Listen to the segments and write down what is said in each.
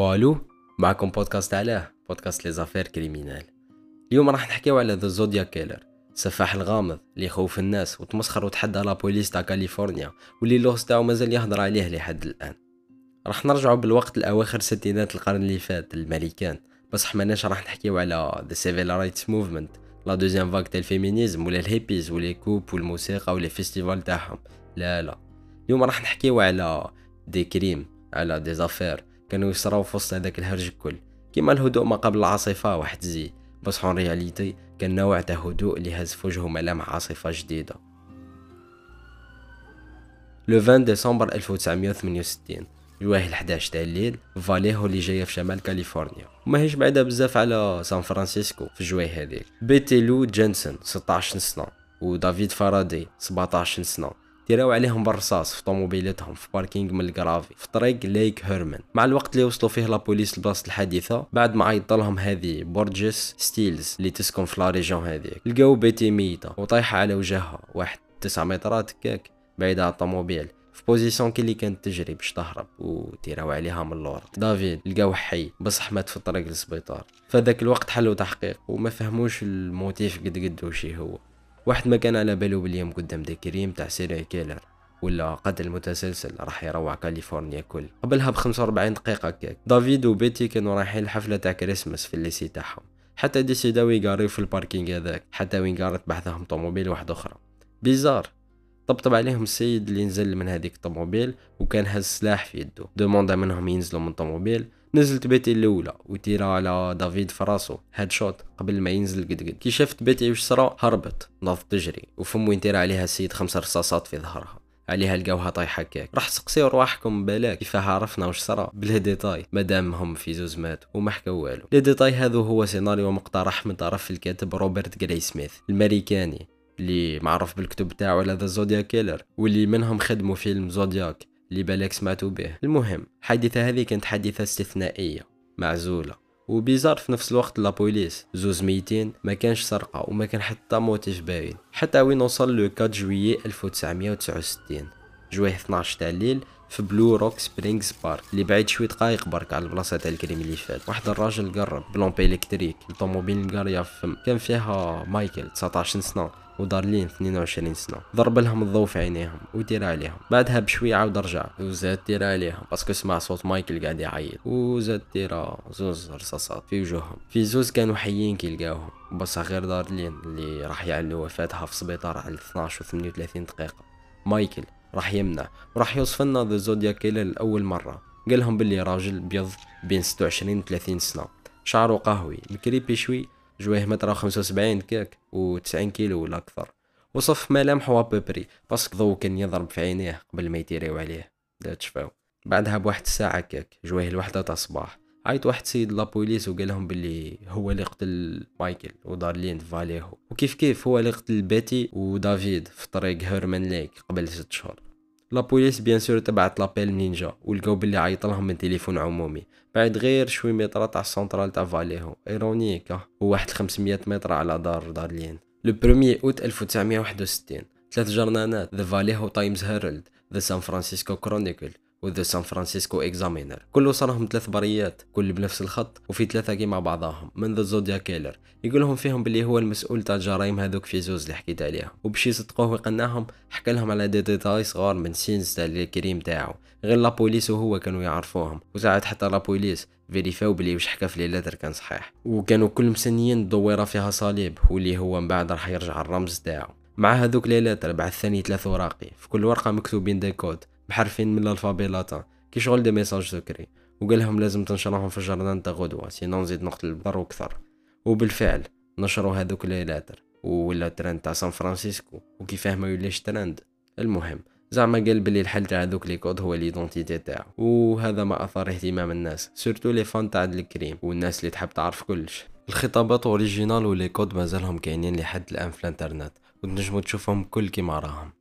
والو معكم بودكاست علاه podcast les affaires criminelles اليوم راح نحكيو على the Zodiac Killer السفاح الغامض اللي يخوف الناس وتمسخر وتحدى la police تاع كاليفورنيا واللي اللغز تاعو مازال يهضر عليه لحد الآن. راح نرجعوا بالوقت الأواخر ستينات القرن اللي فات الامريكان بصح ماناش راح نحكيو على the civil rights movement la deuxième vague تاع ال féminisme ولا الهيبيز ولا كوب والموسيقى ولا festivals تاعهم. لا لا. اليوم راح نحكيو على des crimes على des affaires كانوا يصراو في وسط هذاك الهرج الكل. كيما الهدوء ما قبل العاصفة واحد زي بس en réalité كان نوع تاع هدوء اللي هز في وجهه ملامح عاصفة جديدة. le 20 ديسمبر 1968 جواه ال11 تاع الليل فاليهو اللي جاية في شمال كاليفورنيا. وماهيش بعيدة بزاف على سان فرانسيسكو في جواه هذيك. Betty Lou Jensen 16 سنة. ودافيد فارادي 17 سنة. تيراو عليهم بالرصاص في طوموبيلتهم في parking من ال gravier في طريق ليك هيرمان مع الوقت اللي وصلوا فيه la police لبلاصه الحادثة بعد ما عيط لهم هذه بورجيس ستيلز اللي تسكن في la région هذيك. لقاو بيتي ميته وطايحة على وجهها واحد 9 مترات كاك بعيده على الطوموبيل في position كي اللي كانت تجري باش تهرب وتيراو عليها من اللور دافيد لقاو حي بصح مات في الطريق للسبيطار. فذاك الوقت حلوا تحقيق وما فهموش ال motif قد قد وشي هو. واحد ما كان على بالو بلي اليوم قدام des crimes تاع serial killer ولا قتل متسلسل راح يروع كاليفورنيا كل. قبلها ب 45 دقيقة كاك دافيد وبيتي كانوا رايحين الحفلة تاع كريسمس في ال lycée تاعهم. حتى ديسيداو يقاريو في ال parking هذاك حتى وين قارت بحداهم طوموبيل واحدة أخرى. bizarre. طبطب عليهم السيد اللي نزل من هذيك الطوموبيل وكان هز سلاح في يده. دوموندا منهم ينزلوا من الطوموبيل نزلت بيتي الأولى وتيرا على دافيد في راسو headshot قبل ما ينزل قد قد. كي شافت بيتي وش صرا؟ هربت ناضت تجري وفم وين تيرا عليها السيد خمس رصاصات في ظهرها. عليها لقاوها طايحة كاك راح تسقسيو رواحكم بلاك. كيفاه عرفنا وش صرا؟ بلا ديتاي. مادام هم في زوز ماتوا وما حكاو والو. les détails هذو هو سيناريو مقترح من طرف الكاتب روبرت جراي سميث الامريكاني اللي معروف بالكتب تاعو على the Zodiac Killer واللي منهم خدموا فيلم Zodiac اللي بالك سمعتوا به. المهم الحادثة هذه كانت حادثة استثنائية معزولة و bizarre في نفس الوقت la police زوز ميتين ما كانش سرقة وما كان حتى motif باين حتى وين وصل le 4 juillet 1969 جوايه 12 تاع الليل في Blue Rock Springs Park اللي بعيد شوي دقايق برك على البلاصة تاع ال crime اللي فات. واحد الراجل قرب ب lampe électrique لطوموبيل مقاريه في فم كان فيها مايكل 19 سنة. ودارلين 22 سنة. ضرب لهم الضوء في عينيهم ودير عليهم. بعدها بشوي عاود رجع. وزاد دير عليهم. parce que سمع صوت مايكل قاعد يعيط. وزاد دير زوز رصاصات في وجوههم. في زوز كانوا حيين كي لقاوهم بصح غير دارلين اللي راح يعلن وفاتها في سبيطار على 12 و 38 دقيقة. مايكل راح يمنع. وراح يوصف لنا the Zodiac Killer لأول مرة. قال لهم باللي راجل بيض بين 26 و 30 سنة. شعره قهوي. مكريبي شوي. جوايه متر خمسة وسبعين كاك و 90 كيلو ولا أكثر. وصف ملامحه à peu près parce que ضو كان يضرب في عينيه قبل ما يتيريو عليه. لا تشفاو. بعدها بواحد الساعة كاك جوايه الوحدة تاع الصباح. عيط واحد سيد la police وقال لهم باللي هو اللي قتل مايكل ودارلين فاليهو. وكيف كيف؟ هو اللي قتل بيتي ودافيد في طريق هيرمان ليك قبل ست شهور. la police bien sûr تبعت l'appel منين جا ولقاو باللي عيط لهم من تليفون عمومي بعد غير شوي متر تاع السنترال تاع فاليهو ironique هو واحد 500 متر على دار دارلين le 1 اوت 1961 ثلاث جرنانات The Vallejo Times Herald The San Francisco Chronicle و The San Francisco Examiner. كل وصلهم ثلاث بريات كل بنفس الخط وفي ثلاثة كي مع بعضهم من the Zodiac Killer. يقولهم فيهم باللي هو المسؤول تاع الجرائم هذوك في زوز اللي حكيت عليها. وباش يصدقوه ويقنعهم حكى لهم على دي ديتاي صغار من scène تاع ال crime تاعو. غير la police وهو كانوا يعرفوهم. وساعات حتى la police فيريفاو بلي واش حكى في les lettres كان صحيح. وكانوا كل مسنيين دويرة فيها صليب واللي هو من بعد راح يرجع الرمز تاعو. مع هذوك les lettres بعث ثاني ثلاث وراقي. في كل ورقة مكتوبين des codes بحرفين من ال alphabet latin كي شغل des messages secrets وقال لهم لازم تنشروهم في الجرنان تاع غدوة sinon نزيد نقتل البر وكثر. وبالفعل نشروا هذوك les lettres ولا ترند تاع سان فرانسيسكو وكيفاه ما يوليش ترند. المهم زعما قال بلي الحل تاع هذوك les codes هو l'identité تاعو. وهذا ما أثار اهتمام الناس surtout les fans تاع ال crime والناس اللي تحب تعرف كلش. الخطابات originales و les codes مازالهم كاينين لحد الآن في الإنترنت وتنجمو تشوفهم كل كيما راهم.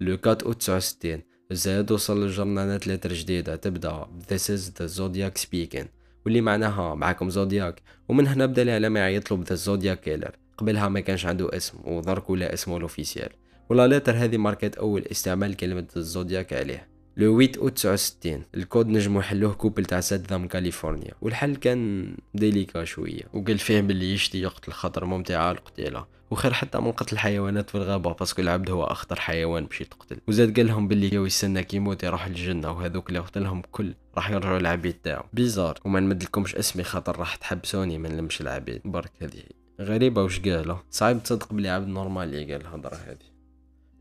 le 4 أوت 69 زاد وصل الجرنانات lettre جديدة تبدأ This is the Zodiac speaking. واللي معناها معاكم Zodiac ومن هنا بدا الإعلام يطلب the Zodiac Killer قبلها ما كانش عنده اسم ودرك ولا اسمه ال officiel و la lettre هذه ماركات أول استعمال كلمة ال Zodiac عليه. le 8 أوت 69 الكود نجمو يحلوه couple تاع سادام كاليفورنيا. والحل كان délicat شوية وقال فيه باللي يشتي يقتل خاطر ممتعه القتيلة. وخير حتى من قتل الحيوانات في الغابة parce que العبد هو أخطر حيوان باش يتقتل. وزاد قال لهم باللي هو يستنى كي يموت يروح للجنة وهذوك اللي قتلهم كل راح يرجعوا العبيد تاعو. bizarre وما نمدلكمش اسمي خاطر راح تحبسوني من لمة العبيد. برك هذه غريبة وش قاله صعيب تصدق بلي عبد normal قال الهضرة هذه.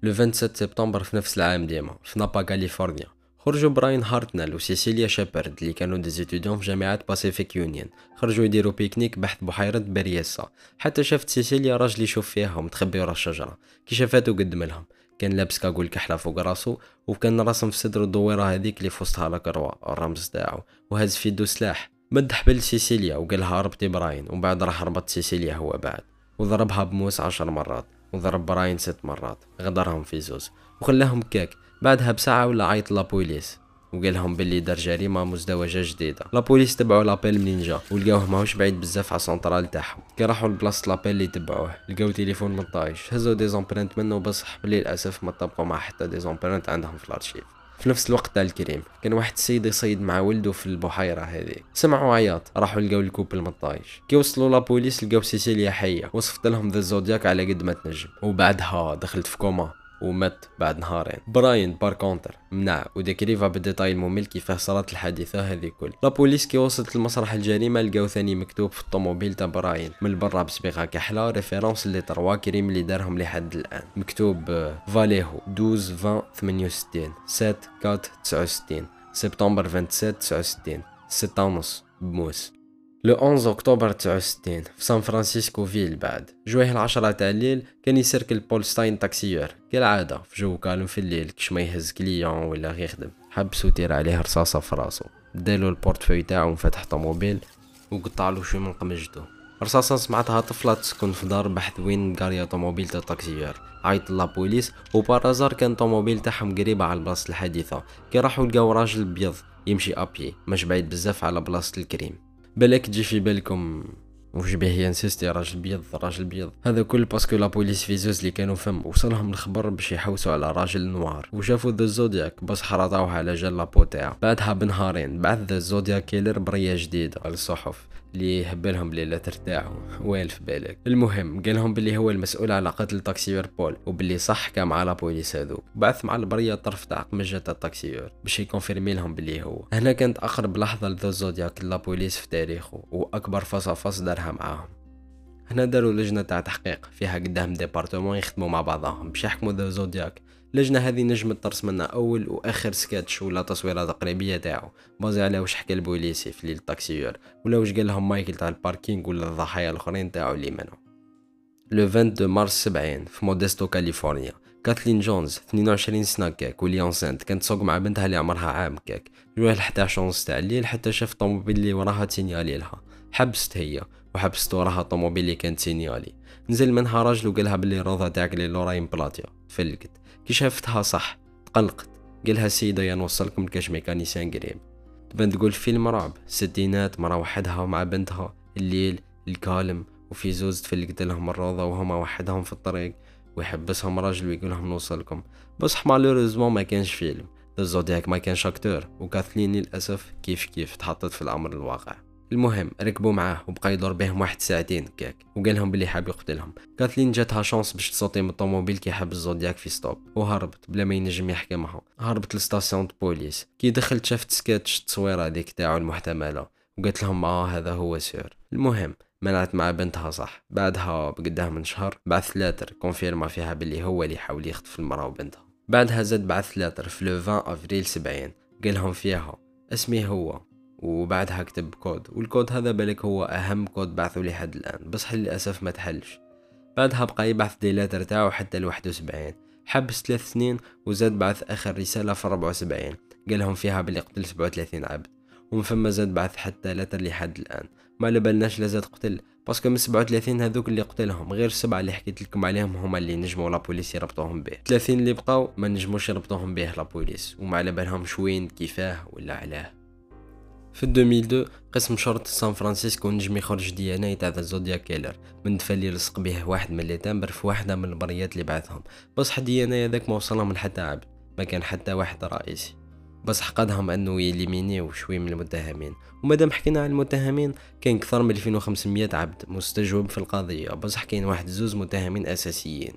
le 27 سبتمبر في نفس العام ديما في نابا كاليفورنيا خرجوا براين هارتنال وسيسيليا شابرد اللي كانوا des étudiants في جامعة Pacific Union خرجوا يديروا pique-nique بحدا بحيرة برياسا حتى شافت سيسيليا راجل يشوف فيها ومتخبي ورا الشجرة كي شافاتو قدم لهم كان لابس cagoule كحلة فوق راسو وكان راسم في صدر الدويرة هذيك اللي في وسطها la croix الرمز تاعو وهز في يدو سلاح مد حبل لسيسيليا وقالها ربطي براين وبعد راح ربط سيسيليا هو بعد وضربها بموس عشر مرات وضرب براين ست مرات غدرهم في زوز وخلاهم كاك بعدها بساعة ولا عيط la police. وقال لهم باللي دار جريمة مزدوجة جديدة. la police تبعوا l'appel منين جا ولقاوه ماهوش بعيد بزاف على سنترال تاعهم. كي راحوا لبلاصة l'appel اللي تبعوه لقاو تليفون مطايش. هزوا des empreintes منه بصح للأسف ما طبقوا مع حتى des empreintes عندهم في الأرشيف. في نفس الوقت تاع ال crime. كان واحد السيد يصيد مع ولده في البحيرة هذه. سمعوا عياط راحوا لقاو ال couple المطايش كي وصلوا la police لقاو سيسيليا حية. وصفت لهم the Zodiac على قد ما تنجم. وبعدها دخلت في كوما. ومات بعد نهارين. براين par contre منع وديكريفا بال détail الممل كيفاه صارت الحادثة هذه كل. la police كي وصلت لمسرح الجريمة لقاو ثاني مكتوب في الطوموبيل تاع براين. من برا بصبيغة كحلة référence les trois crimes اللي دارهم لحد الآن. مكتوب فاليهو 12 20 68 7 4 69 سبتمبر 27 69 6 ونص بموس. le 11 اكتوبر 69 في سان فرانسيسكو ville بعد جويه العشرة تاع الليل كان يسركل بول ستاين taxieur كالعادة في جو كالم في الليل كش ما يهز client ولا يخدم حبس وتير عليه رصاصة في راسو دالو ال portefeuille تاعو وفتح طوموبيل وقطعلو شي من قمجتو رصاصة سمعتها طفلة تسكن في دار بحذا وين garée طوموبيل تاع ال taxieur عيطت la police و par hasard كان طوموبيل تاعهم قريبة على بلاصة الحادثة كي راحو لقاو راجل بيض يمشي ابي مش بعيد بزاف على بلاصة ال crime بالك تجي في بالكم وش به ينسيستي راجل بيض راجل بيض. هذا كل parce que la police في زوز اللي كانوا فم. وصلهم الخبر باش يحوسوا على راجل noir. وشافوا The Zodiac بس حرطوه على جال la peau تاعو بعدها بنهارين بعث The Zodiac Killer برية جديدة. على الصحف. اللي يهبلهم بلي ترتاحوا. وين في بالك؟ المهم قال لهم باللي هو المسؤول على قتل taxieur بول وباللي صح كان مع la police هذوك. بعث مع البرية طرف تاع قمجة ال taxieur باش يكونفيرمي لهم باللي هو. هنا كانت أقرب لحظة ل The Zodiac la police في تاريخه وأكبر فصفص دارها معاهم. هنا داروا لجنة تاع تحقيق فيها قدام ديبارتمون يخدموا مع بعضهم باش يحكموا The Zodiac. اللجنة هذه نجمت ترسم لنا أول وآخر سكتش ولا تصويرات تقريبية تاعو. basé على واش حكى البوليسي في ليل taxieur ولا واش قال لهم مايكل تاع ال parking ولا الضحايا الآخرين تاعو اللي منهم le 22 مارس 70 في موديستو كاليفورنيا. كاثلين جونز 22 سنة كاك و enceinte كانت تسوق مع بنتها اللي عمرها عام كاك جوه ل 11 ونص تاع الليل حتى شاف طوموبيل اللي وراها تينيالي لها. حبست هي وحبست وراها الطوموبيل اللي كانت تينيالي. نزل منها راجل وقالها باللي روضة تاعك اللي لوراين بلاتيا فلقت. كي شافتها صح. تقلقت. قالها السيد أيا نوصلكم لكاش mécanicien قريب. تبان تقول فيلم رعب. ستينات مرة وحدها مع بنتها. الليل الكالم وفي زوز تفلقت لهم الروضة وهما وحدهم في الطريق. ويحبسهم راجل ويقول لهم نوصلكم. بصح malheureusement ما كانش فيلم. الزودياك ما كانش acteur وكاثلين للأسف كيف كيف تحطت في الأمر الواقع. المهم ركبوا معاه وبقى يدور بهم واحد ساعتين كاك وقال لهم بلي حاب يقتلهم كاثلين جاتها chance باش تصوتي من الطوموبيل كي حب الزودياك في stop. وهربت بلا ما ينجم يحكمها هربت ل station police. كي دخلت شافت سكتش التصويره هذيك تاعو المحتملة. وقالت لهم آه هذا هو sûr. المهم منعت مع بنتها صح. بعدها بقداه من شهر بعث lettre كونفيرما فيها باللي هو اللي يحاول يخطف المرأة وبنتها. بعدها زاد بعث lettre في le 20 أفريل 70 قالهم فيها اسمي هو. وبعدها كتب code وال code هذا بالك هو أهم كود بعثوا لي حد الآن بصح للأسف ما تحلش. بعدها بقى يبعث des lettres تاعو حتى ل 71 حبس ثلاث سنين وزاد بعث آخر رسالة في 74 قالهم فيها بلي قتل 37 عبد. ومن ثم زاد بعث حتى lettre لحد الآن. ما لبالناش لا زاد قتل parce que من 37 هذوك اللي قتلهم غير السبعه اللي حكيت لكم عليهم هما اللي نجموا la police يربطوهم به. 30 اللي بقاو ما نجموش يربطوهم به la police وما على بالهمش وين كيفاه ولا علاه. في 2002 قسم شرطة سان فرانسيسكو نجم يخرج DNA تاع The Zodiac Killer من دفال لصق به واحد من les timbres في واحدة من البريات اللي بعثهم. بصح DNA هذاك ما وصلهم من حتى عبد ما كان حتى واحد رئيسي. بصح قدهم أنه يليمينيو شوي من المتهمين. ومادام حكينا عن المتهمين كاين أكثر من 2500 عبد مستجوب في القضية. بس حكينا واحد زوز متهمين أساسيين.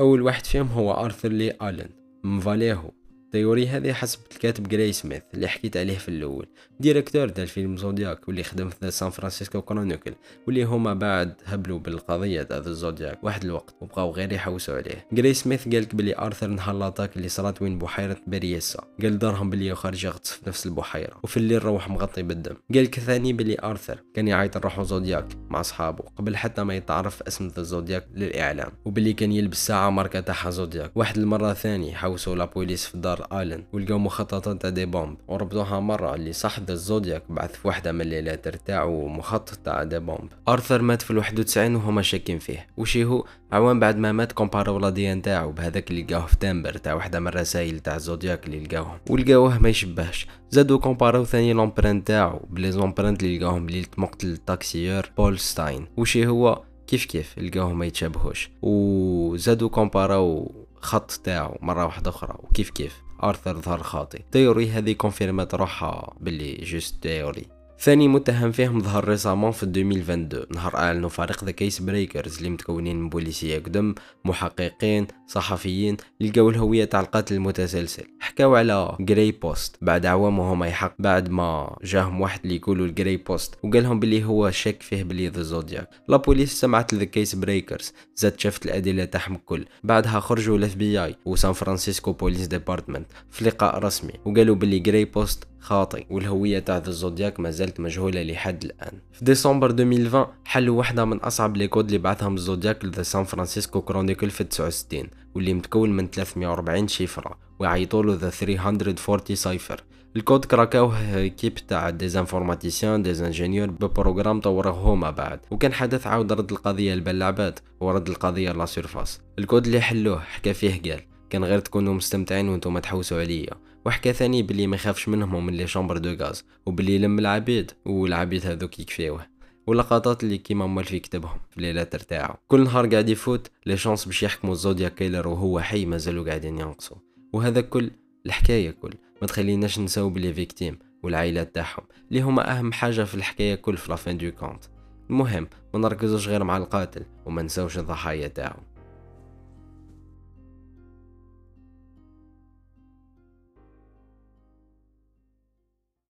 أول واحد فيهم هو آرثر لي آلن مفاليهو ال théorie هذه حسب الكاتب جراي سميث اللي حكيت عليه في الأول. directeur تاع الفيلم زودياك واللي خدم في سان فرانسيسكو كرونيكل واللي هما بعد هبلوا بالقضية تاع الزودياك واحد الوقت وبقاو غير يحوسوا عليه. جراي سميث قالك بلي آرثر نهار l'attaque اللي صرات وين بحيرة بريسا قال دارهم بلي خارج يغطس في نفس البحيرة وفي الليل روح مغطي بالدم. قالك ثاني بلي آرثر كان يعيط لروحو زودياك مع اصحابه قبل حتى ما يتعرف اسم الزودياك للإعلام وبلي كان يلبس ساعة ماركة تاعها زودياك. واحد المرة ثاني حوسوا la police في دار آلن ولقاو مخططات تاع des bombes. وربطوها مرة اللي صح ذا الزودياك بعث في واحدة من الليلات تاعو مخطط تاع des bombes. آرثر مات في الواحد وتسعين وهما شاكين فيه. وشي هو؟ عوام بعد ما مات كومباراو l'ADN تاعو بهذاك اللي لقاوه في timbre تاع واحدة من الرسايل تاع الزودياك اللي لقاوهم. ولقاوه ما يشبهش. زادو كومباراو ثاني l'empreinte تاعو ب les empreintes اللي لقاوهم ليلة مقتل ال taxieur بول ستاين. وشي هو؟ كيف كيف؟ لقاوهم ما يتشابهوش. وزادو كومباراو خط تاعو مرة واحدة أخرى. وكيف كيف؟ ارثر ظهر خاطي théorie هذه كونفيرمات روحها باللي juste théorie ثاني متهم فيهم ظهر récemment في 2022 نهار اعلنوا فريق The Case Breakers اللي متكونين من بوليسية قدم محققين صحفيين لقاو الهوية تاع القاتل المتسلسل. حكاو على جراي بوست بعد عوام وهم يحق بعد ما جاهم واحد اللي يقولوا الجراي بوست وقالهم بلي هو شك فيه بلي The Zodiac la police سمعت The Case Breakers. زاد شافت الأدلة تاعهم الكل بعدها خرجوا ال FBI و San Francisco Police Department في لقاء رسمي وقالوا بلي جراي بوست خاطئ والهوية تاع The Zodiac ما زالت مجهولة لحد الآن. في ديسمبر 2020 حلوا واحدة من أصعب les codes اللي بعثهم الزودياك ل The San Francisco Chronicle في 69 واللي متكون من 340 شفرة ويعيطولو ذا 340 سايفر. الكود كراكاوه كيب تاع ديزانفورماتيسيان ديزانجينيور ببروغرام طوره هما بعد. وكان حدث عاود رد القضية لبلعبات ورد القضية لا سيرفاس. الكود اللي حلوة حكى فيه قال كان غير تكونوا مستمتعين وأنتم تحوسوا عليا. وحكى ثاني بلي ما يخافش منهم ومن لي شامبر دو غاز وبلي يلم العبيد والعبيد هذوك يكفيوه ولقطات اللي كيما مال في كتبهم في الليلات تاعو كل نهار قاعد يفوت لي شانس باش يحكموا الزوديا كيلر وهو حي مازالوا قاعدين ينقصوا وهذا كل الحكاية كل ما تخليناش نساو ب les victimes والعائلات تاعهم اللي هما أهم حاجة في الحكاية كل في la fin du compte. المهم ما نركزوش غير مع القاتل وما نساوش الضحايا تاعو.